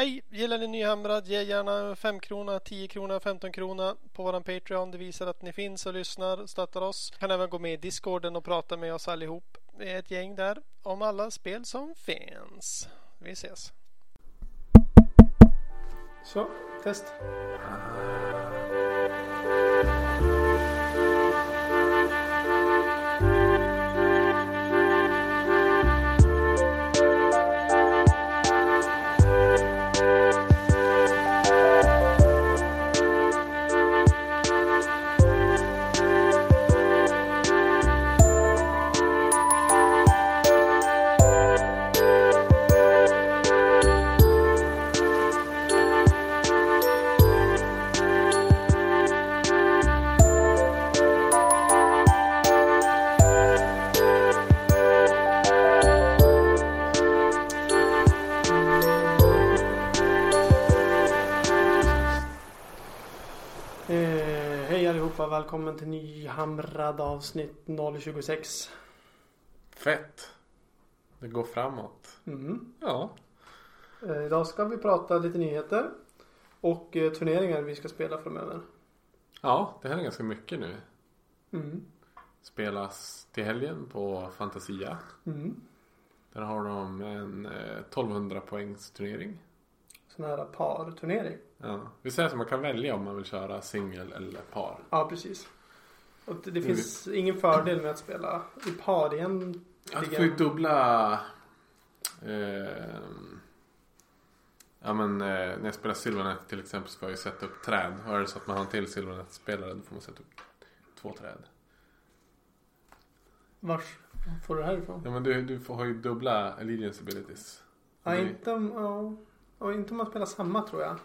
Hej! Gillar ni Nyhamrad? Ge gärna 5 krona, 10 krona, 15 krona på våran Patreon. Det visar att ni finns och lyssnar och stöttar oss. Kan även gå med i Discorden och prata med oss allihop. Vi är ett gäng där om alla spel som finns. Vi ses! Så, test. Eh, hej allihopa, välkommen till Nyhamrad avsnitt 026. Fett. Det går framåt. Mm. Ja. Eh, idag ska vi prata lite nyheter och eh, turneringar vi ska spela framöver. Ja, det händer ganska mycket nu. Mm. Spelas till helgen på Fantasia. Mm. Där har de en eh, 1200 poängs turnering. Sån här parturnering. Ja. Vi säger att man kan välja om man vill köra singel eller par. Ja, precis. Och det, det finns ingen fördel med att spela i par igen. Du får ju dubbla... Eh, ja men eh, när jag spelar Silvernet till exempel ska jag ju sätta upp träd. Och är det så att man har en till Silvernet-spelare då får man sätta upp två träd. Vars får du det här ifrån? Ja men du, du får, har ju dubbla allegiance abilities. Ja, inte om, ja, inte om man spelar samma tror jag.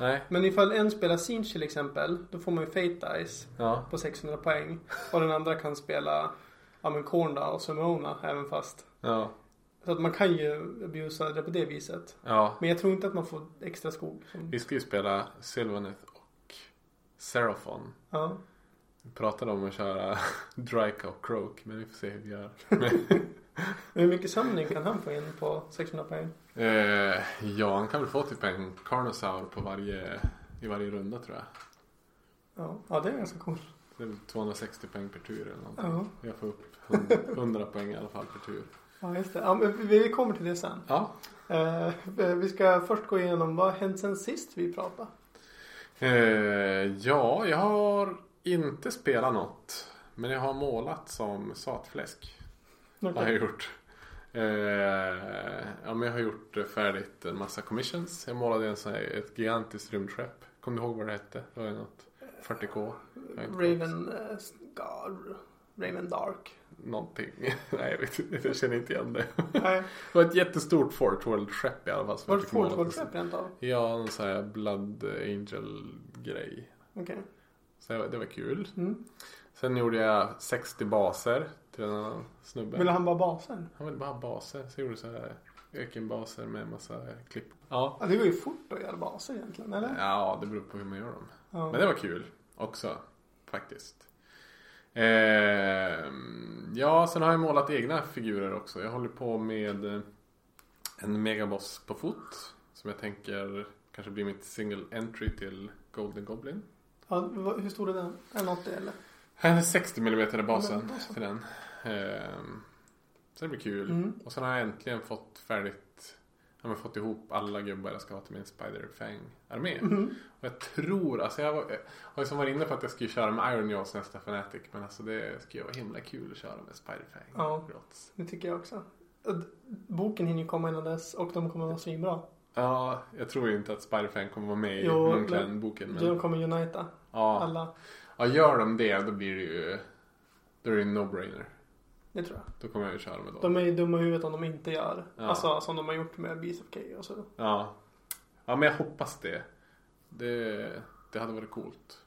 Nej. Men ifall en spelar Siege till exempel, då får man ju Fate Dice Ja. på 600 poäng. Och den andra kan spela ja, men Kornda och Sumona även fast. Ja. Så att man kan ju abusa det på det viset. Ja. Men jag tror inte att man får extra skog. Som, Vi ska ju spela Sylvaneth och Seraphon. ja. Vi pratade om att köra Dryka och Croak. Men vi får se hur vi gör. Hur mycket samling kan han få in på 600 poäng? Eh, ja, han kan väl få typ en Carnosaur på varje, i varje runda tror jag. Ja, ja det är ganska coolt. Det är väl 260 poäng per tur eller Ja. någonting. Jag får upp 100, 100 poäng i alla fall per tur. Ja, just det. Ja, men vi kommer till det sen. Ja. Eh, vi ska först gå igenom vad har hänt sen sist vi pratade. Eh, ja, jag har inte spelat något. Men jag har målat som satfläsk. Har jag gjort. Eh, ja, men jag har gjort färdigt en massa commissions. Jag målade en sån här, ett gigantiskt rymdskepp. Kommer du ihåg vad det hette? Det var något 40k. Jag har inte kollat. Raven, eh, God, Raven Dark. Någonting. Nej, jag vet inte. Jag känner inte igen det. Nej, Det var ett jättestort Fort World-skepp i alla fall. var det måla Fort på sig. World rent av? Ja, en sån här Blood Angel-grej. Okej. Så det var, det var kul. Mm. Sen gjorde jag 60 baser till en annan snubbe. Ville han bara basen? Han ville bara ha baser. Så jag gjorde så här ökenbaser med massa klipp. Ja. Ja, det går ju fort att göra baser egentligen, eller? Ja, det beror på hur man gör dem. Ja. Men det var kul också faktiskt. Ehm, ja, sen har jag målat egna figurer också. Jag håller på med eh, en megaboss på fot. Som jag tänker kanske blir mitt single entry till Golden Goblin. Ja, hur stor är den? Är den 80 eller? Är 60 mm Ja, basen så. till den. Ehm, så det blir kul. Mm. Och sen har jag äntligen fått färdigt jag har fått ihop alla gubbar jag ska ha till min Spider-Fang-armé. Mhm. Och jag tror, alltså jag, var, jag har ju som varit inne på att jag skulle köra med Iron Jaws nästa Fnatic. Men alltså det skulle vara himla kul att köra med Spider-Fang. Ja. Grots. Det tycker jag också. Boken hinner ju komma innan dess och de kommer vara svinbra. Ja, jag tror ju inte att Spider-Fang kommer vara med i Jo, men- Moonclan-boken. Men, De kommer unita ja. alla. Ja, gör de det då blir det ju då är det en no-brainer. Det tror jag. Då kommer jag ju köra med dem. De är ju dumma i huvudet om de inte gör. Ja. Alltså som de har gjort med Beast of och så. Ja. ja, men jag hoppas det. Det, det hade varit coolt.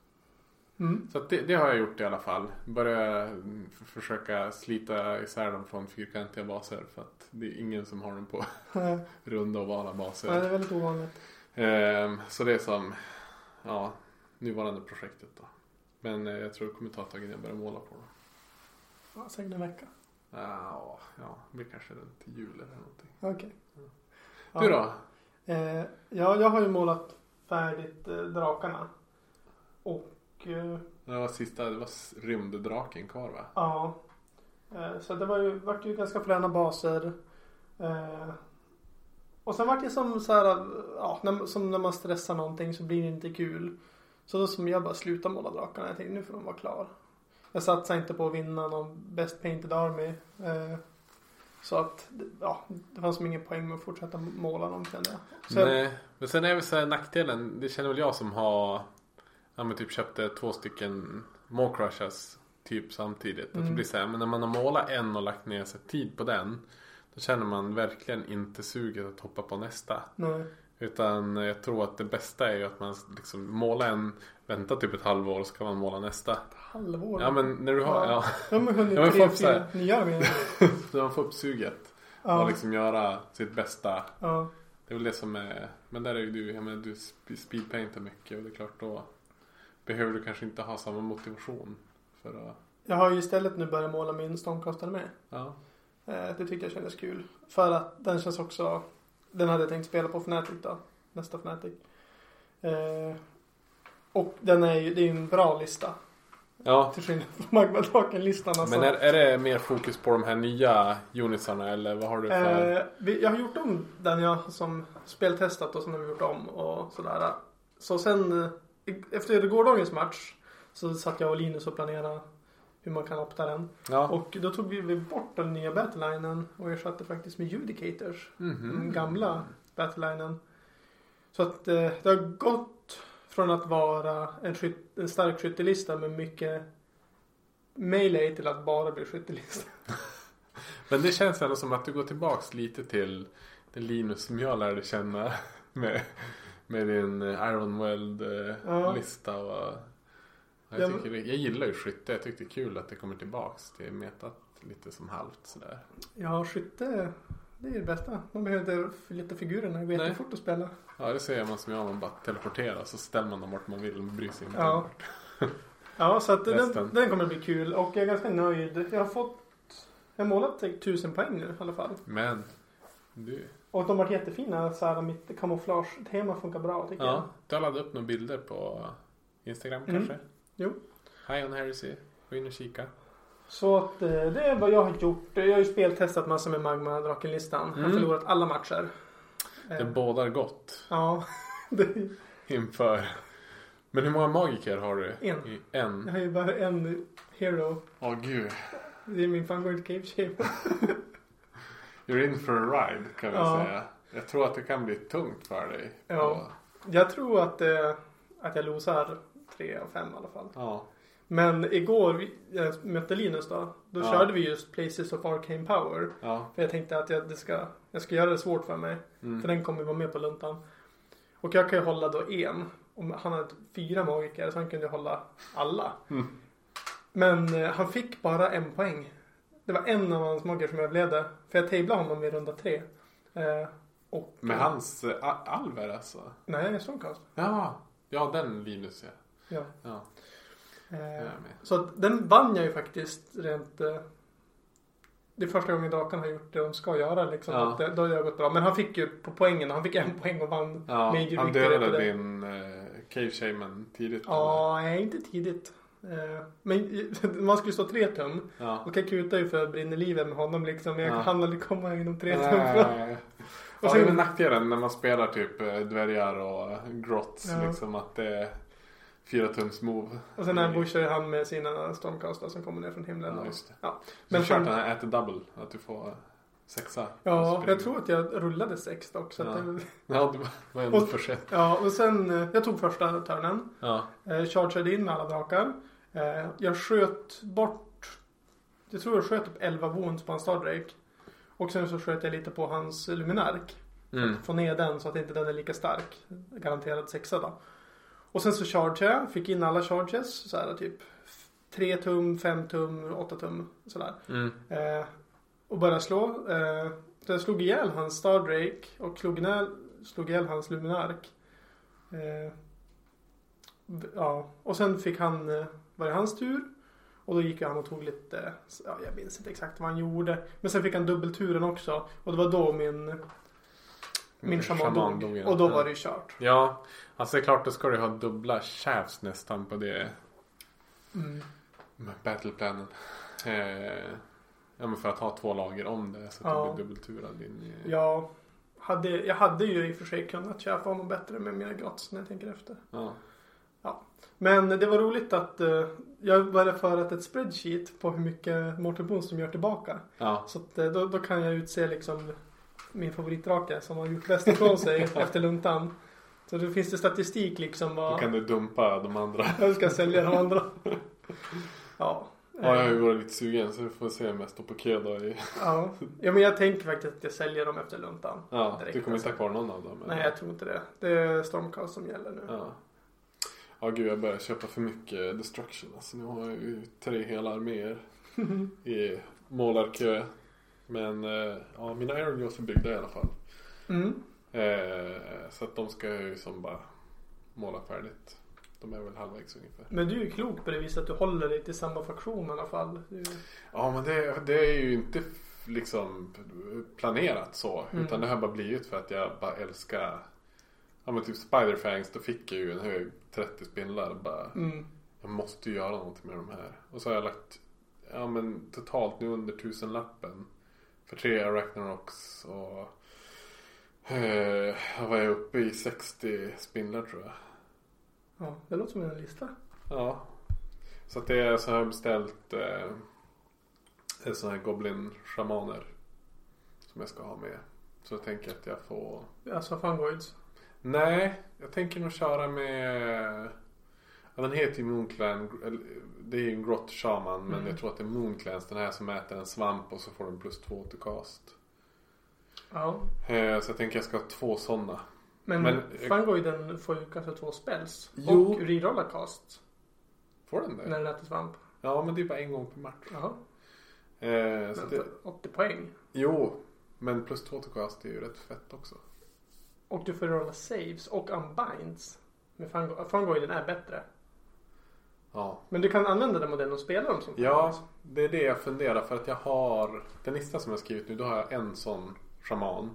Mm. Så det, det har jag gjort i alla fall. Börja mm, försöka slita isär dem från fyrkantiga baser. För att det är ingen som har dem på Nej, runda ovala det baser. är väldigt ovanligt. Ehm, så det är som ja, nuvarande projektet då. Men eh, jag tror det kommer ta ett tag innan jag börjar måla på dem. Ja, säkert en vecka. Ja, ja, det blir kanske runt jul eller någonting. Okej. Du då? Eh, ja, jag har ju målat färdigt eh, drakarna. Och Det var sista, det var rymddraken kvar va? ja. Så det var ju, vart ju ganska fräna baser. Och sen vart det som så här, ja, när, som när man stressar någonting så blir det inte kul. Så då som jag bara slutade måla drakarna. Jag tänkte nu får de vara klar. Jag satsade inte på att vinna någon Best Painted Army. Eh, så att, ja, det fanns ingen poäng med att fortsätta måla dem kände jag. Så Nej, men sen är väl så här nackdelen, det känner väl jag som har ja, men typ köpte två stycken More Crushes typ samtidigt. Att det Mm. blir så här, men när man har målat en och lagt ner sig tid på den då känner man verkligen inte suget att hoppa på nästa. nej. Utan jag tror att det bästa är ju att man liksom målar en, vänta typ ett halvår och så kan man måla nästa. Halvår. Ja men när du har, ja, Ja men hunnit Ja, tre, fyra nya arméer. så man får upp suget. Ja. Och liksom göra sitt bästa. ja. Det är väl det som är, men där är ju du, jag menar du sp- speedpaintar mycket och det är klart då behöver du kanske inte ha samma motivation för att, Jag har ju istället nu börjat måla min Stormcastare med. ja. Eh, det tyckte jag kändes kul. För att den känns också, den hade jag tänkt spela på Fnatic då. Nästa Fnatic. Eh, och den är ju, det är ju en bra lista. Ja, Till skillnad från Magmadraken-listan alltså. men är, är det mer fokus på de här nya unitsarna eller vad har du för? Eh, vi, jag har gjort om den jag som speltestat och som har vi gjort om och sådär. Så sen eh, efter gårdagens match så satt jag och Linus och planerade hur man kan opta den. ja. Och då tog vi bort den nya battlelinen och ersatte faktiskt med Judicators. Mhm. Den gamla battlelinen. Så att eh, det har gått från att vara en, skyt, en stark skyttelista med mycket melee till att bara bli skyttelista. Men det känns ändå som att du går tillbaks lite till den Linus som jag lärde känna med, med din eh, Iron Weld eh, Ja. Jag, tycker, det- jag gillar ju skytte. Jag tyckte det är kul att det kommer tillbaks till metat lite som halvt sådär. Ja, skytte det är det bästa. Man behöver inte flytta figurerna. Det går jättefort att spela. Ja det ser man som jag. Man bara teleporterar så ställer man dem vart man vill. Man bryr sig inte. Ja. Ja, så att den, den kommer bli kul och jag är ganska nöjd. Jag har fått jag har målat typ 1000 poäng nu i alla fall. Men du. Och de har varit jättefina. Så här, mitt kamouflage-tema funkar bra tycker jag. Ja, du har laddat upp några bilder på Instagram Mm. Jo. Hi on Heresy. Gå in och kika. Så att eh, det är vad jag har gjort. Jag har ju speltestat massor med Magma Draken-listan. Jag har Mm. förlorat alla matcher. Det Eh, bådar gott Ja. Det, inför. Men hur många magiker har du? En. I, en? jag har ju bara en hero. Åh gud. Det är min favorit Cave Shaper. You're in for a ride kan vi Ja. säga. Jag tror att det kan bli tungt för dig. Ja. Och- Jag tror att, eh, att jag losar tre av fem i alla fall. ja. Men igår jag mötte Linus då. Då Ja. körde vi just Places of Arcane Power. Ja. För jag tänkte att jag, det ska, jag ska göra det svårt för mig. Mm. För den kommer vara med på luntan. Och jag kan ju hålla då en. Och han hade fyra magiker så han kunde hålla alla. Mm. Men eh, han fick bara en poäng. Det var en av hans magiker som överlevde. För jag tablade honom i runda tre. Eh, och, Med hans a- alver alltså? Nej, Stormcast. Ja. Ja den Linus ja. Ja. Ja. Eh, är. Så att den vann jag ju faktiskt rent... Eh, det är första gången drakarna har gjort det de ska göra liksom. Ja. Det, då har det gått bra. Men han fick ju på poängen. Han fick en poäng och vann Ja, major han dödade din eh, Cave Shaman tidigt. eller? Ja, nej inte tidigt. Eh, men man skulle stå tre tum. Ja. Och jag kutade ju för brinna livet med honom liksom. Jag Ja. hann aldrig komma inom tre tum. Nej. Och Ja, sen- det är nackdelen när man spelar typ eh, dvärgar och grotts. Ja. Liksom att det är fyra tums move. Och sen ambushar han med sina stormcastar som kommer ner från himlen. Ja, just det. Ja. Men han- den här äter double. Att du får sexa. Ja, jag tror att jag rullade sex dock. Så Ja. det, Ja, det var- ändå Och- försett. ja, och sen eh, jag tog första turnen. Ja. Eh, chargeade in med alla drakar. Eh, jag sköt bort, jag tror jag sköt upp 11 wounds på hans Stardrake. Och sen så sköt jag lite på hans Luminark. Mm. Få ner den så att inte den är lika stark. Garanterad sexa då. Och sen så chargeade jag, fick in alla charges. Så här typ 3 tum, 5 tum, 8 tum sådär. Mm. Eh, och började slå. Eh, så jag slog ihjäl hans Stardrake och slog ihjäl, slog ihjäl hans Luminark. Eh, ja, och sen fick han, eh, var det hans tur. Och då gick han och tog lite, ja jag minns inte exakt vad han gjorde. Men sen fick han dubbelturen också. Och det var då min Min shaman Shaman dog. dog, ja. Och då Ja. var det ju kört. Ja, alltså det är klart då ska du ha dubbla shafts nästan på det Mm. battleplanen. Eh, ja men för att ha två lager om det så att Ja. det blir dubbelturad in i... Jag hade, jag hade ju i och för sig kunnat köpa honom bättre med mina grotts när jag tänker efter. Ja. Men det var roligt att eh, jag började föra ett spreadsheet på hur mycket Mortal Boons gör tillbaka. ja. Så att, eh, då, då kan jag utse liksom min favoritdrake som har gjort bäst ifrån sig efter luntan. Så då finns det statistik liksom Då vad kan du dumpa de andra. jag ska sälja de andra. Ja. Ja, jag har ju varit lite sugen så vi får se om jag står på kö då. I... ja. ja men jag tänker faktiskt att jag säljer dem efter luntan. Ja, Direkt, du kommer inte ha alltså. kvar någon av dem? eller? Nej jag tror inte det. Det är Stormcast som gäller nu. Ja. Ja gud jag börjar köpa för mycket destruction. Alltså nu har jag ju tre hela arméer i målarkö. Men eh, ja, mina Iron Jaws är byggda i alla fall. Mm. Eh, så att de ska jag ju som bara måla färdigt. De är väl halvvägs ungefär. Men du är ju klok på det viset att du håller dig till samma faktion i alla fall. Du... Ja men det, det är ju inte liksom planerat så. Mm. Utan det har bara blivit för att jag bara älskar Ja men typ Spiderfangs då fick jag ju en hög 30 spindlar bara. Mm. Jag måste ju göra någonting med de här. Och så har jag lagt Ja men totalt nu under tusenlappen. För tre Arachnaroks och eh, var jag uppe i? 60 spindlar tror jag. Ja, det låter som en lista. Ja. Så att det är så har jag beställt eh, sådana här Goblin-shamaner. Som jag ska ha med. Så jag tänker att jag får Alltså fungoids. Nej, jag tänker nog köra med Ja, den heter ju Moonclan. Det är ju en grott shaman men Mm. jag tror att det är Moonclans. Den här som äter en svamp och så får den plus två till cast. Ja. Eh, Så jag tänker jag ska ha två sådana. Men, Men- fungoiden får ju kanske två spells. Jo. Och rerolla cast. Får den det? När den äter svamp. Ja men det är bara en gång per match. Jaha. Eh, så Men det, för 80 poäng. jo, men plus två till cast är ju rätt fett också. Och du får rolla saves och unbinds. Fungo- fungoiden är bättre. Ja. Men du kan använda den modellen och spela dem som Ja, det är det jag funderar för att jag har Den lista som jag har skrivit nu, då har jag en sån shaman.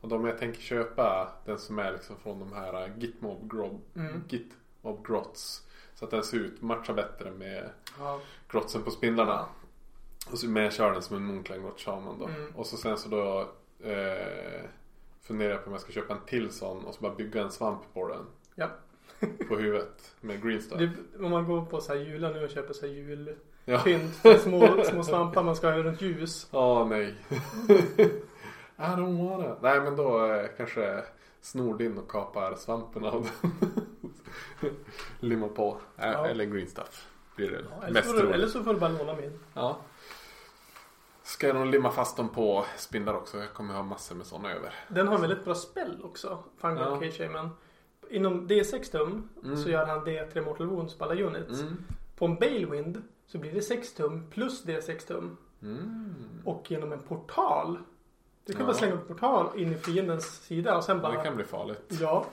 Och de jag tänker köpa den som är liksom från de här Gitmob, grob, Mm. Gitmob grots. Så att den ser ut, matchar bättre med Ja. grotsen på spindlarna. Och så, men jag kör den som en Moonclan grot shaman då. Mm. Och så sen så då eh, funderar jag på om jag ska köpa en till sån och så bara bygga en svamp på den. Ja. på huvudet med green. Det, om man går på så här jular nu och köper så här julpynt. Ja. för Små, små svampar man ska ha runt ljus. Åh nej. I don't wanna. Nej men då eh, kanske snor din och kapar svampen av den. Limmar på. Äh, Ja. Eller green stuff. Blir det Ja, eller, mest så du, eller så får du bara låna min. Ja. Ska jag nog limma fast dem på spindlar också. Jag kommer ha massor med sådana över. Den har en väldigt bra spell också. Fungal Ja. Cage Shaman. Inom D6 tum Mm. så gör han D3 Mortal Wounds på alla units. Mm. På en Balewind så blir det 6 tum plus D6 tum. Mm. Och genom en portal. Du kan Ja. bara slänga upp portal in i fiendens sida och sen bara... Det kan bli farligt. Ja.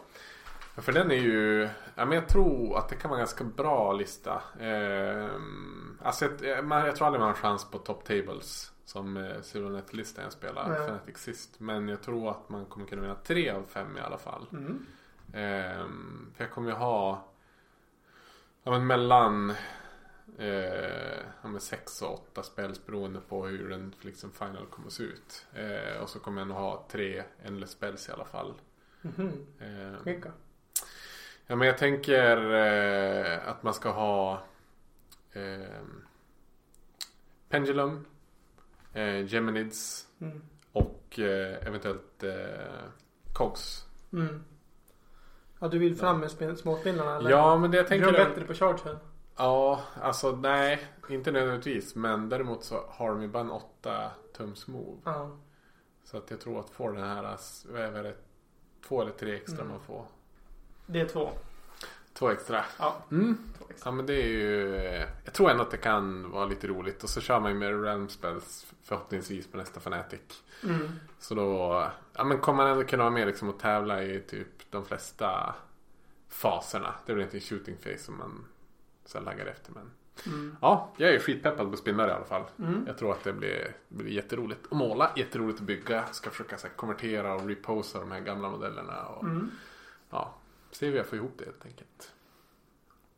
Ja, För den är ju, ja, men jag tror att det kan vara en ganska bra lista. Ehm, alltså jag, man, jag tror aldrig man har chans på top tables. Som eh, Silonet-listan jag spelar, Nej. Sist. Men jag tror att man kommer kunna vinna tre av fem i alla fall. Mm. Ehm, för jag kommer ju ha ja, men mellan eh, ja, men sex och åtta spells beroende på hur den liksom final kommer att se ut. Eh, och så kommer jag nog ha tre endless spells i alla fall. Mhm. Ehm, Vilka? Ja men jag tänker eh, att man ska ha eh, Pendulum, eh, Geminids Mm. och eh, eventuellt eh, Cogs. Mm. Ja, du vill fram med spin- småspindlarna eller? Ja men det jag Tänker tänker de bättre på chargen? Ja alltså nej inte nödvändigtvis men däremot så har de ju bara en 8 tums move. Ja. Så att jag tror att få den här, vad är det, två eller tre extra Mm. man får. Det är två. Två extra. Ja. Mm. två extra. Ja men det är ju Jag tror ändå att det kan vara lite roligt och så kör man ju med realm spells förhoppningsvis på nästa Fnatic. Mm. Så då Ja men kommer man ändå kunna vara med liksom och tävla i typ de flesta faserna. Det väl inte en shooting phase som man här laggar efter men Mm. Ja, jag är skitpeppad på spindlar i alla fall. Mm. Jag tror att det blir, blir jätteroligt att måla, jätteroligt att bygga. Ska försöka så här, konvertera och reposa de här gamla modellerna. Och, Mm. Ja, se hur jag får ihop det helt enkelt.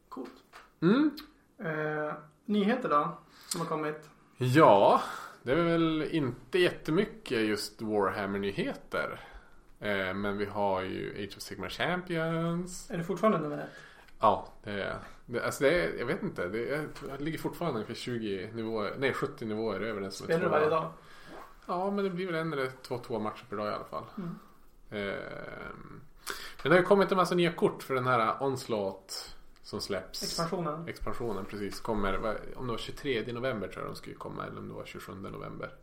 Coolt. Mm. Eh, nyheter då? Som har kommit? Ja, det är väl inte jättemycket just Warhammer-nyheter. Eh, men vi har ju Age of Sigmar Champions. Är det fortfarande nummer ett? Ja, det är, det, alltså det är, jag vet inte. Det, är, det ligger fortfarande ungefär 20 nivåer, nej 70 nivåer över den som är Spelar du varje dag? Ja, men det blir väl en eller två två matcher per dag i alla fall. Mm. Ehm, men det har ju kommit en massa nya kort för den här Onslaught som släpps. Expansionen? Expansionen precis kommer, om det var 23 november tror jag de skulle komma eller om det var 27 november.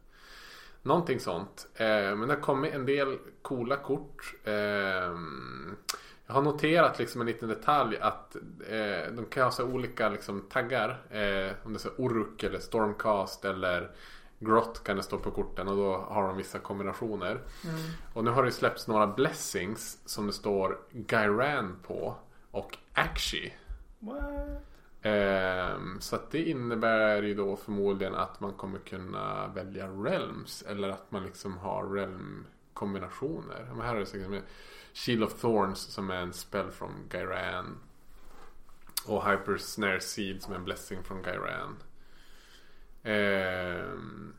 Någonting sånt. Eh, men det har kommit en del coola kort. Eh, jag har noterat liksom en liten detalj att eh, de kan ha så olika liksom, taggar. Om det är så Oruk eller Stormcast eller Grot kan det stå på korten och då har de vissa kombinationer. Mm. Och nu har det släppts några blessings som det står Gyran på och Akshi. Ehm, så att det innebär ju då förmodligen att man kommer kunna välja realms eller att man liksom har realm kombinationer. Men här är det med Shield of Thorns som är en spell från Gyran. Och Hyper Snare Seed som är en blessing från Gyran. Ehm,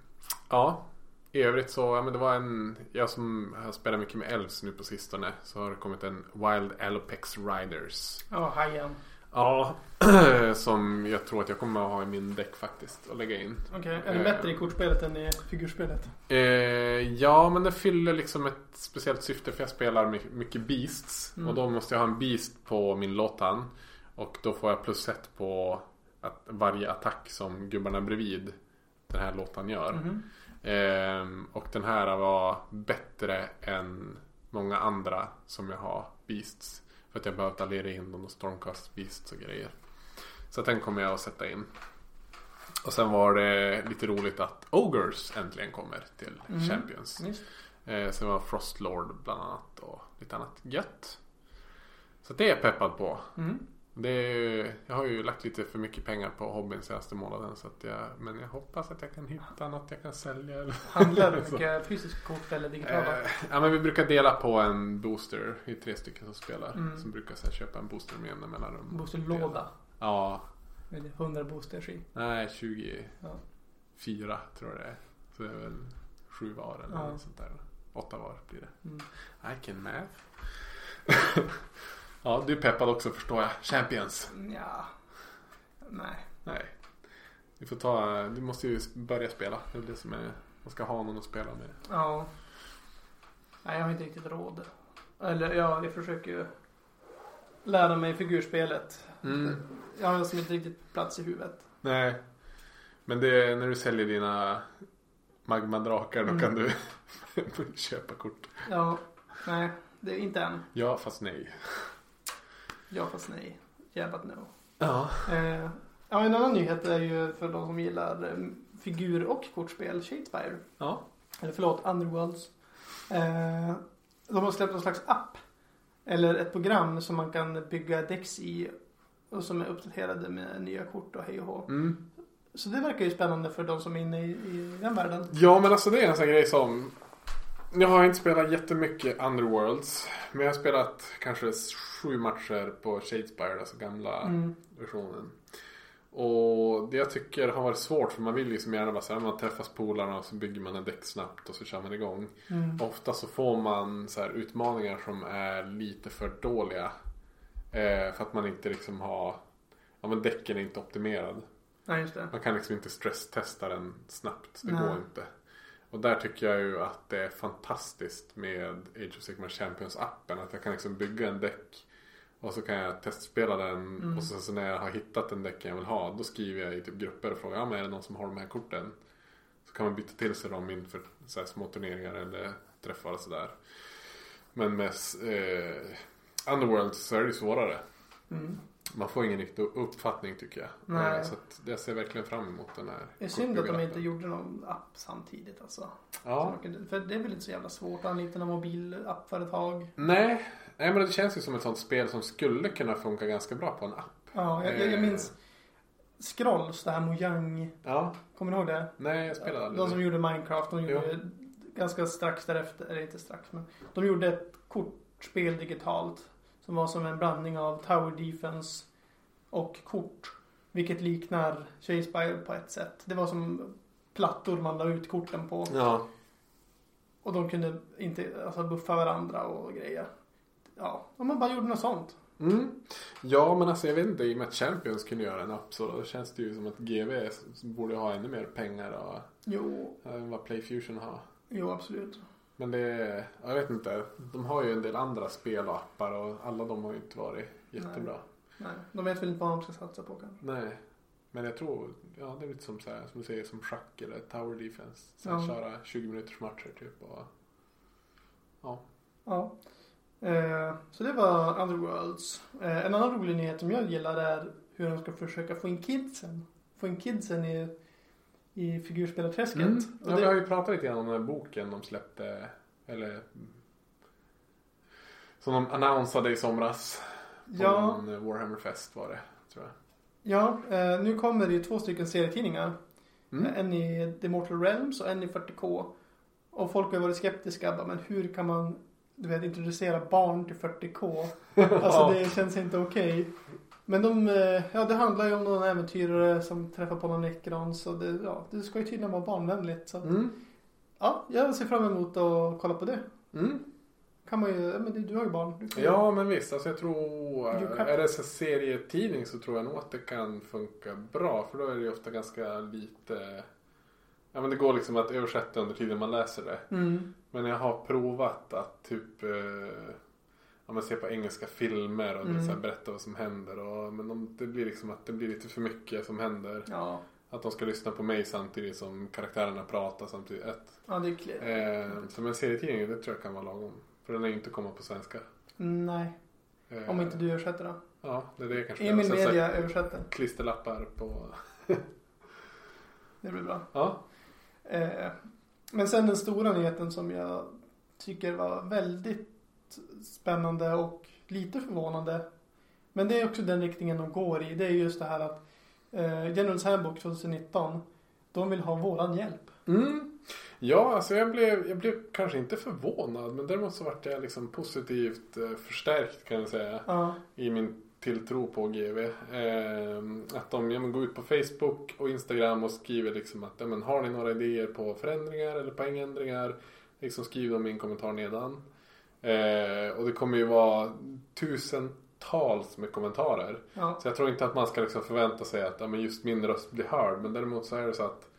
ja, i övrigt så, ja men det var en, jag som har spelat mycket med Elves nu på sistone så har det kommit en Wild Alopex Riders. Ja, hajen. Ja, som jag tror att jag kommer att ha i min däck faktiskt och lägga in. Okej, är det bättre i kortspelet än i figurspelet? Eh, ja, men det fyller liksom ett speciellt syfte för jag spelar my- mycket Beasts. Mm. Och då måste jag ha en Beast på min Lotan. Och då får jag plus ett på att varje attack som gubbarna bredvid den här Lotan gör. Mhm. Ehm, och den här var bättre än många andra som jag har Beasts. För att jag behövde allera in dem och Stormcast Beasts och grejer. Så den kommer jag att sätta in. Och sen var det lite roligt att Ogres äntligen kommer till Mhm. Champions. Visst. Eh, sen var Frostlord bland annat och lite annat gött. Så det är jag peppad på. Mm. Det är, jag har ju lagt lite för mycket pengar på hobbyn senaste månaden. Så att jag, men jag hoppas att jag kan hitta något jag kan sälja. Eller Handlar du mycket fysiska kort eller digitala? Eh, ja men vi brukar dela på en booster. Vi är tre stycken som spelar. Mm. Som brukar så här, köpa en booster med jämna mellanrum. Boosterlåda? Ja, Med 100 boosters i? nej 24 Ja. tror jag det är. Så det är väl sju var eller Ja. något sånt där. Åtta var blir det. Mm. I can math. ja, du är peppad också förstår jag. Champions. Ja. Nej. Nej. Du får ta, du måste ju börja spela. Det är det som är, man ska ha någon att spela med. Ja. Nej, jag har inte riktigt råd. Eller ja, jag försöker ju lära mig figurspelet. Mm. Jag har liksom inte riktigt plats i huvudet. Nej. Men det är när du säljer dina magmadrakar då Mm. kan du köpa kort. Ja. Nej, det är inte än. Ja, fast nej. Ja fast nej. Yeah but no. Ja. Eh, ja, en annan nyhet är ju för de som gillar eh, figur och kortspel, Shadespire. Ja. Eller förlåt, Underworlds. Eh, de har släppt någon slags app. Eller ett program som man kan bygga decks i. Och som är uppdaterade med nya kort och hej och hå. Mm. Så det verkar ju spännande för de som är inne i, i den världen. Ja men alltså det är en sån grej som Jag har inte spelat jättemycket Underworlds Men jag har spelat kanske sju matcher på Shadespire, alltså gamla Mm. versionen Och det jag tycker har varit svårt för man vill ju som gärna bara säga man träffas polarna och så bygger man en däck snabbt och så kör man igång Mm. Ofta så får man så här utmaningar som är lite för dåliga eh, För att man inte liksom har Ja men däcken är inte optimerad Ja, man kan liksom inte stresstesta den snabbt. Det Nej. går inte. Och där tycker jag ju att det är fantastiskt med Age of Sigmar Champions appen. Att jag kan liksom bygga en däck och så kan jag testspela den Mm. och så, så när jag har hittat den däcken jag vill ha då skriver jag i typ grupper och frågar ja, men är det någon som har de här korten? Så kan man byta till sig dem inför så här små turneringar eller träffar och sådär. Men med eh, Underworld så är det ju svårare. Mm. Man får ingen riktig uppfattning tycker jag. Nej. Eh, Så att jag ser verkligen fram emot den här. Det är synd att de inte gjorde någon app samtidigt alltså. Så Ja. kunde- För det är väl inte så jävla svårt att anlita någon mobilappföretag. Nej. Nej, men det känns ju som ett sånt spel som skulle kunna funka ganska bra på en app. Ja, jag, jag, jag Eh. minns Scrolls, det här Mojang. Ja, Kommer ni ihåg det? nej jag spelade aldrig De som gjorde Minecraft, de gjorde ganska strax därefter, eller inte strax men. De gjorde ett kortspel digitalt. Som var som en blandning av Tower Defense och kort. Vilket liknar Chase på ett sätt. Det var som plattor man la ut korten på. Ja, Och de kunde inte alltså, buffa varandra och grejer. Ja, om man bara gjorde något sånt. mm. ja men alltså jag vet inte, i och med att Champions kunde göra en app så då känns det ju som att GV borde ha ännu mer pengar och, Jo, än vad Playfusion har. jo absolut. Men det är, jag vet inte, de har ju en del andra spel och appar och alla de har ju inte varit jättebra. Nej, de vet väl inte vad de ska satsa på kanske. Nej. Men jag tror, ja det är lite som så här, som du säger, som schack eller tower defense. Så Ja. Köra 20 minuters matcher typ och ja. Ja. Eh, så det var Underworlds. Eh, en annan rolig nyhet som jag gillar är hur de ska försöka få in kidsen. Få in kidsen i, i figurspelarträsket. Mm. Ja, det- vi har ju pratat lite grann om den här boken de släppte, eller som de annonsade i somras. På ja, en Warhammer Fest var det, tror jag. ja eh, nu kommer det ju två stycken serietidningar. Mm. En i The Mortal Realms och en i 40K. Och folk har varit skeptiska. bara, Men hur kan man du vet, introducera barn till 40K? Alltså det känns inte okej. Men de, eh, ja det handlar ju om någon äventyrare som träffar på någon nekron. Så det, ja, det ska ju tydligen vara barnvänligt. Så Mm. ja, jag ser fram emot att kolla på det. Mm. Kan man ju, ja, men du, har ju barn. Kan ju- Ja men visst, alltså jag tror, är det så serietidning så tror jag nog att det kan funka bra. För då är det ju ofta ganska lite, ja men det går liksom att översätta under tiden man läser det. Mm. Men jag har provat att typ, eh, ja men se på engelska filmer och Mm. så berätta vad som händer. Och, men om, det blir liksom att det blir lite för mycket som händer. Ja, Att de ska lyssna på mig samtidigt som karaktärerna pratar samtidigt. Ett, ja det är klart. eh, som en serietidning, det tror jag kan vara lagom. För den är ju inte komma på svenska. Nej, Eh, om inte du översätter då. Ja, det är det jag kanske Emil så- Media översätter. Klisterlappar på... Det blir bra. Ja. Eh, men sen den stora nyheten som jag tycker var väldigt spännande och lite förvånande. Men det är också den riktningen de går i. Det är just det här att eh, Generals Handbook 2019 de vill ha våran hjälp. Mm. Ja, alltså jag blev, jag blev kanske inte förvånad. Men däremot så vart jag liksom positivt eh, förstärkt kan jag säga. Ja, I min tilltro på GV. Eh, att de ja, men, går ut på Facebook och Instagram och skriver liksom att ja, men, har ni några idéer på förändringar eller poängändringar. Liksom skriv dem i en kommentar nedan. Eh, och det kommer ju vara tusentals med kommentarer. ja, Så jag tror inte att man ska liksom förvänta sig att ja, men just min röst blir hörd. Men däremot så är det så att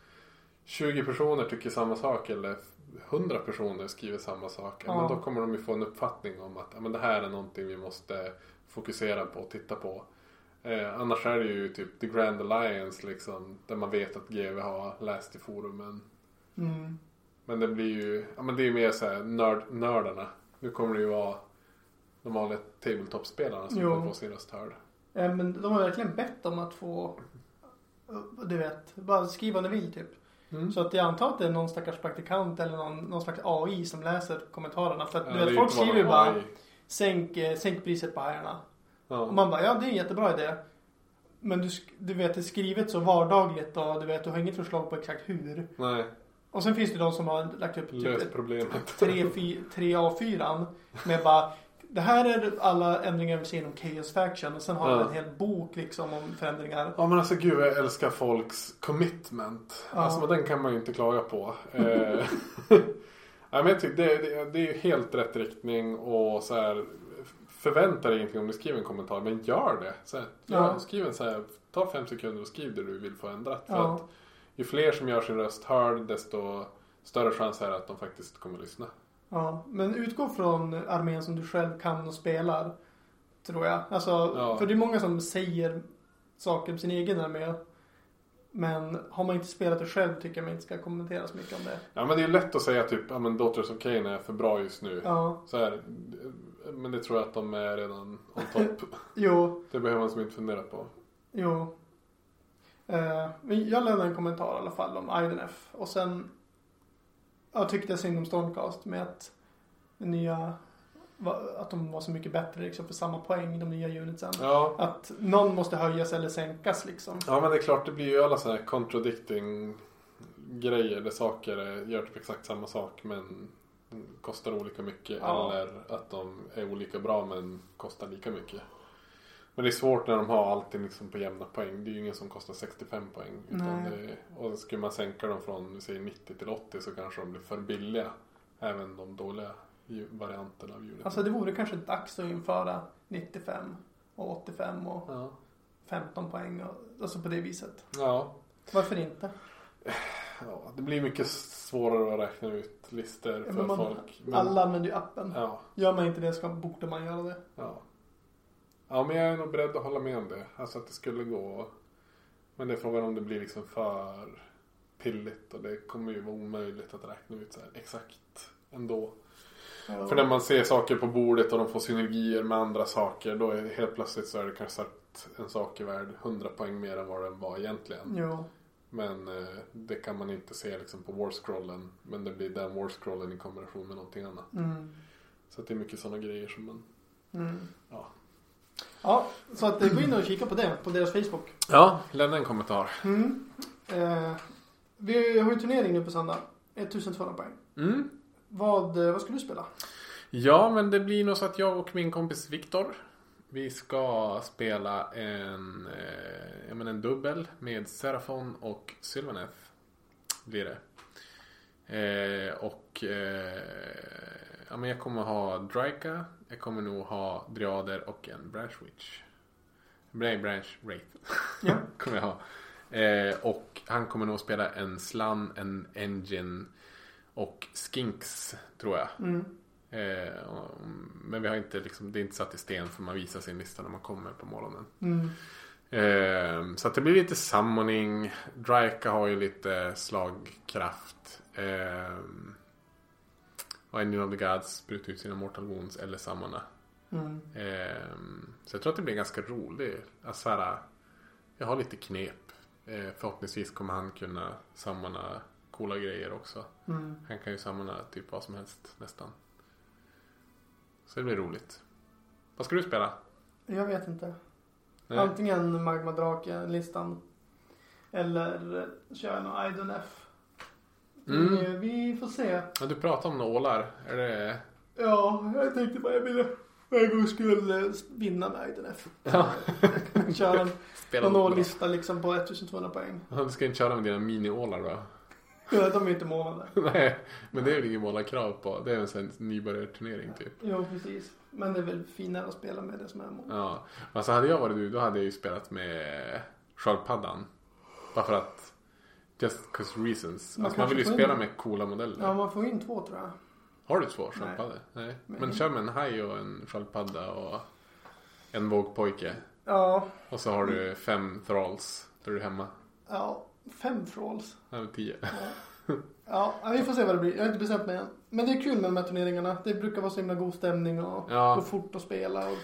20 personer tycker samma sak eller 100 personer skriver samma sak. Ja. Men då kommer de ju få en uppfattning om att ja, men det här är någonting vi måste fokusera på och titta på. Eh, annars är det ju typ The Grand Alliance liksom. Där man vet att GV har läst i forumen. mm, Men det blir ju, ja men det är ju mer såhär nörd, nördarna. Nu kommer det ju vara de vanliga tabletop-spelarna som kommer få sin röst hörd. eh, men de har verkligen bett om att få du vet, bara skriva vad ni vill typ. Mm. Så att jag antar att det är någon stackars praktikant eller någon, någon slags AI som läser kommentarerna. För att Ja, du vet, folk skriver ju bara sänk, eh, sänk priset på hajarna. Ja. Och man bara, ja det är en jättebra idé. Men du, du vet, det är skrivet så vardagligt och du vet, du har inget förslag på exakt hur. Nej, Och sen finns det de som har lagt upp typ lös ett problemet. 3, 3 A4 med bara det här är alla ändringar jag vill se inom Chaos Faction och sen har Ja. en hel bok liksom om förändringar. Ja men alltså gud jag älskar folks commitment. Ja. Alltså den kan man ju inte klaga på. Eh, ja, men jag tycker det, det, det är ju helt rätt riktning och så här förvänta dig ingenting om du skriver en kommentar men gör det. Så här, Ja. Skriv en så här, ta fem sekunder och skriv det du vill få ändrat. För att ju fler som gör sin röst hörd desto större chans är det att de faktiskt kommer att lyssna. Ja, men utgå från armén som du själv kan och spelar. Tror jag. Alltså, Ja. för det är många som säger saker om sin egen armé. Men har man inte spelat det själv tycker jag man inte ska kommentera så mycket om det. Ja men det är lätt att säga typ, ja men Daughters of Cain är för bra just nu. Ja, Så här, men det tror jag att de är redan on top. jo, Det behöver man som inte fundera på. jo. Eh, men jag lämnade en kommentar i alla fall om IDNF. Och sen jag tyckte jag synd om Stormcast med att den nya att de var så mycket bättre liksom, för samma poäng, de nya unitsen. Ja. Att någon måste höjas eller sänkas liksom. ja, men det är klart det blir ju alla sådana här contradicting grejer där saker gör typ exakt samma sak men kostar olika mycket Ja. eller att de är olika bra men kostar lika mycket. Men det är svårt när de har allting liksom på jämna poäng. Det är ju ingen som kostar 65 poäng. Utan det, och skulle man sänka dem från säg 90 till 80 så kanske de blir för billiga. Även de dåliga varianterna av uniten. Alltså det vore kanske dags att införa 95 och 85 och ja. 15 poäng. Och, alltså på det viset. ja. Varför inte? Ja, det blir mycket svårare att räkna ut listor Ja, för men man- folk. Men, Alla använder ju appen. Ja, Gör man inte det ska, borde man göra det. ja. Ja, men jag är nog beredd att hålla med om det. Alltså att det skulle gå. Men det är frågan om det blir liksom för pilligt och det kommer ju vara omöjligt att räkna ut så här exakt ändå. Ja. För när man ser saker på bordet och de får synergier med andra saker då är det helt plötsligt så är det kanske att en sak är värd 100 poäng mer än vad den var egentligen. Jo. Men eh, det kan man inte se liksom på warscrollen. Men det blir den warscrollen i kombination med någonting annat. Mm. Så det är mycket sådana grejer som man... Mm. Ja. Ja, så att eh, gå in och kika på det på deras Facebook. Ja, lämna en kommentar. Mm. Eh, vi har ju turnering nu på söndag. 1200 poäng. Mm. Vad, eh, vad ska du spela? Ja, men det blir nog så att jag och min kompis Viktor vi ska spela en, eh, menar en dubbel med Serafon och Sylvaneth. Blir det. Eh, och eh, ja, men jag kommer ha Draika. Jag kommer nog ha Driader och en Branch Witch. Nej, Branch Wraith. Ja. kommer jag ha. Eh, och han kommer nog spela en Slan, en Engine och Skinks tror jag. Mm. Eh, och- men vi har inte liksom, det är inte satt i sten för man visar sin lista när man kommer på morgonen. Mm. Eh, så att det blir lite summoning. Draika har ju lite slagkraft. Eh, och Engine of the Gods sprutar ut sina Mortal Wounds eller sammana. Mm. Eh, så jag tror att det blir ganska roligt. Alltså, så här, jag har lite knep. Eh, förhoppningsvis kommer han kunna sammana coola grejer också. Mm. Han kan ju sammana typ vad som helst nästan. Så det blir roligt. Vad ska du spela? Jag vet inte. Nej. Antingen Magma-drake-listan. Eller köra någon Idon F. Mm. Eh, Vi får se. Ja, du pratar om några ålar. Är det... Ja, jag tänkte bara jag ville för en gångs skull eh, vinna med Idon F. Ja. Köra en Spela någon några. årlista liksom på 1200 poäng. Ja, Du ska inte köra med dina mini-ålar då? Ja, de är inte månade. Nej, men det är väl ingen målarkrav på. Det är en sån nybörjarturnering typ. Jo, precis. Men det är väl finare att spela med det som är mål. Ja, alltså hade jag varit du då hade jag ju spelat med sköldpaddan. Bara för att Just cause reasons. Man Alltså man vill ju spela in- med coola modeller. Ja, man får in två tror jag. Har du två sköldpaddor? Nej. Men- Men kör med en haj och en sköldpadda och en vågpojke. Ja, Och så har du fem thralls. Då är du hemma. ja. Fem thralls. Över tio. Ja, ja, vi får se vad det blir. Jag har inte bestämt mig än. Men det är kul med de här turneringarna. Det brukar vara så himla god stämning och Ja. gå fort att spela. Och...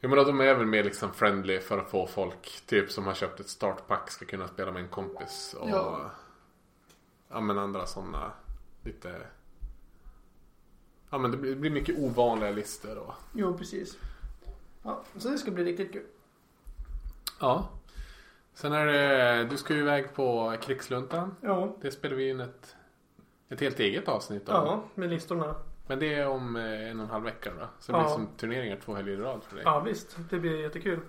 Jag menar de är väl mer liksom friendly för att få folk typ som har köpt ett startpack ska kunna spela med en kompis. Och Ja. ja men andra sådana lite Ja men det blir, det blir mycket ovanliga listor och Jo, precis. Ja, så det ska bli riktigt kul. Ja. Sen är det, du ska ju iväg på krigsluntan. Ja, Det spelar vi in ett, ett helt eget avsnitt om. ja med listorna. Men det är om eh, en och en halv vecka då. Så det Ja. blir som turneringar två helger i rad för dig. Ja, visst. Det blir jättekul.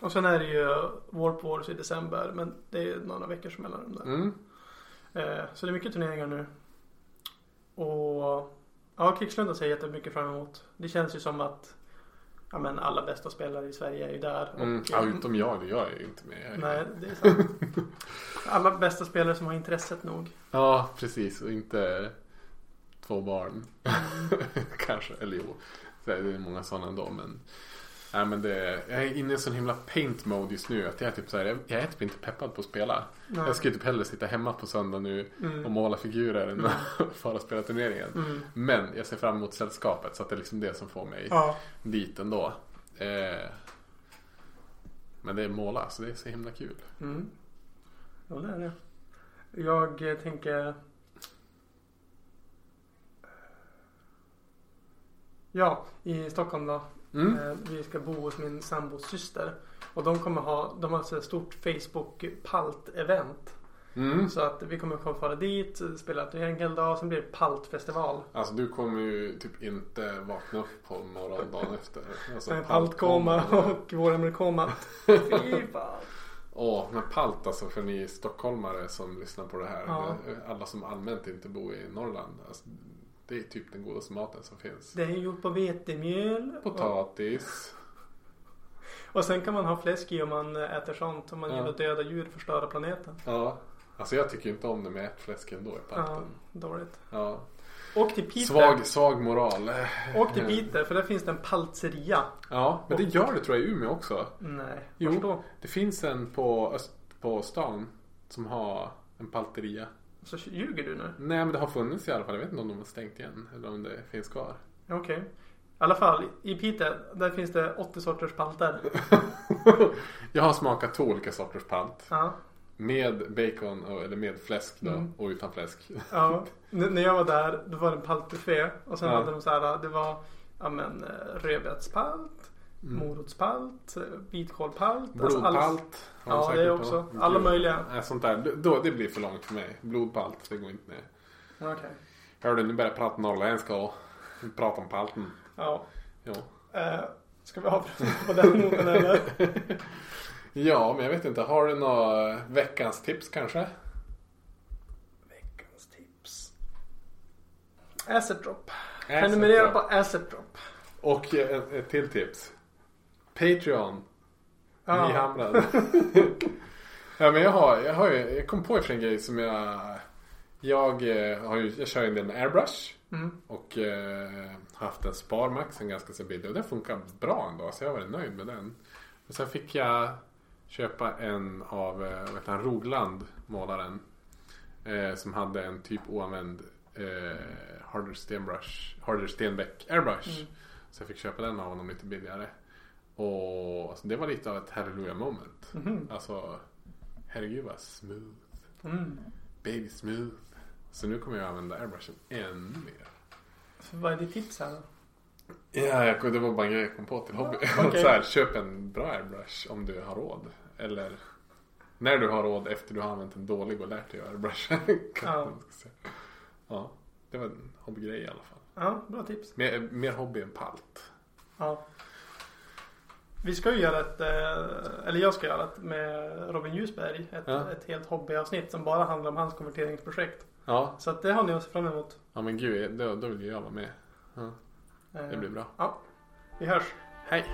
Och sen är det ju Warp Wars i december. Men det är några veckors mellanrum där. Mm. Eh, så det är mycket turneringar nu. Och ja, Krigslundan ser jag jättemycket fram emot. Det känns ju som att ja, men alla bästa spelare i Sverige är ju där. Och, Mm. Ja, utom jag, det jag är ju inte med. Nej, det är sant. Alla bästa spelare som har intresset nog. Ja, precis. Och inte två barn. Kanske, eller jo. Det är många sådana ändå. Men, nej, men det, jag är inne i en sån himla paint mode just nu. Att jag, är typ så här, jag, jag är typ inte peppad på att spela. Nej. Jag ju typ hellre sitta hemma på söndag nu och Mm. måla figurer än att fara och spela turneringen. Mm. Men jag ser fram emot sällskapet så att det är liksom det som får mig Ja. dit ändå. Eh, men det är måla så det är så himla kul. Mm. Ja, det är det. Jag eh, tänker... Ja, i Stockholm då. Mm. Eh, Vi ska bo hos min sambos syster. Och de kommer ha, de har alltså ett stort Facebook palt-event. Mm. Så att vi kommer komma fara dit, spela ett en hel dag, sen blir det paltfestival. Alltså du kommer ju typ inte vakna upp på morgonen dagen efter. Alltså, Med paltkoma och våremmerkoma. Fy fan. Åh, men palt alltså för ni stockholmare som lyssnar på det här. Ja. Alla som allmänt inte bor i Norrland. Alltså, det är typ den godaste maten som finns. Det är gjort på vetemjöl. Och, Potatis. och sen kan man ha fläsk i om man äter sånt. Om man Ja. gillar döda djur förstöra planeten. Ja. Alltså jag tycker inte om det med fläsk ändå i Ja, palten. dåligt. Ja. Åk till Piteå. Svag, svag moral. Åk till Piteå för där finns det en paltzeria. Ja, men det gör det tror jag i Umeå också. Nej, Jo. då? Det finns en på, öst, på stan som har en palteria. Så ljuger du nu? Nej men det har funnits i alla fall. Jag vet inte om de har stängt igen eller om det finns kvar. Okej. I alla fall, i Piteå, där finns det 80 sorters palter. jag har smakat två olika sorters palt. Ja. Med bacon eller med fläsk då Mm. och utan fläsk. Ja, N- när jag var där då var det en paltbuffé och sen Ja. hade de så här, det var ja men eh, rödbetspalt, Mm. morotspalt, eh, vitkålpalt. alltså allt. Blodpalt. har de Ja, det också. Alla Gud. möjliga. Nej, sånt där. Då, det blir för långt för mig. Blodpalt, det går inte ner. Okej. Hör du, nu börjar jag prata norrländska och prata om palten. Ja. Ja. Eh, ska vi avbryta på den noten eller? ja, men jag vet inte. Har du några veckans tips kanske? Veckans tips. Asset drop. Prenumerera på Asset drop. Och eh, ett, ett till tips. Patreon. Ja. Nyhamrad. ja men jag har, jag har ju, jag kom på en grej som jag Jag eh, har ju, jag kör en del med airbrush. Mm. Och eh, haft en Sparmax, en ganska så billig. Och den funkar bra ändå, så jag var nöjd med den. Och sen fick jag köpa en av, eh, vad heter han, Rogland, målaren. Eh, som hade en typ oanvänd eh, Harder Stenbrush, Harder Stenbeck airbrush. Mm. Så jag fick köpa den av honom lite billigare. Och alltså, det var lite av ett hallelujah moment. Mhm. Alltså, herregud vad smooth. Mm. Baby smooth. Så nu kommer jag använda airbrushen ännu mer. Så vad är ditt tips här då? Ja, jag, det var bara en grej jag kom på till hobby. Okej. så här, köp en bra airbrush om du har råd. Eller när du har råd efter du har använt en dålig och lärt dig att airbrush. Ja. ja, det var en hobbygrej i alla fall. Ja, bra tips. Mer, mer hobby än palt. Ja. Vi ska ju göra ett, eh, eller jag ska göra ett med Robin Ljusberg. Ett, Ja. ett helt hobbyavsnitt som bara handlar om hans konverteringsprojekt. Ja, Så det har ni att se fram emot. ja men gud, då, då vill ju jag vara med. Ja, Eh, det blir bra. Ja, vi hörs. Hej!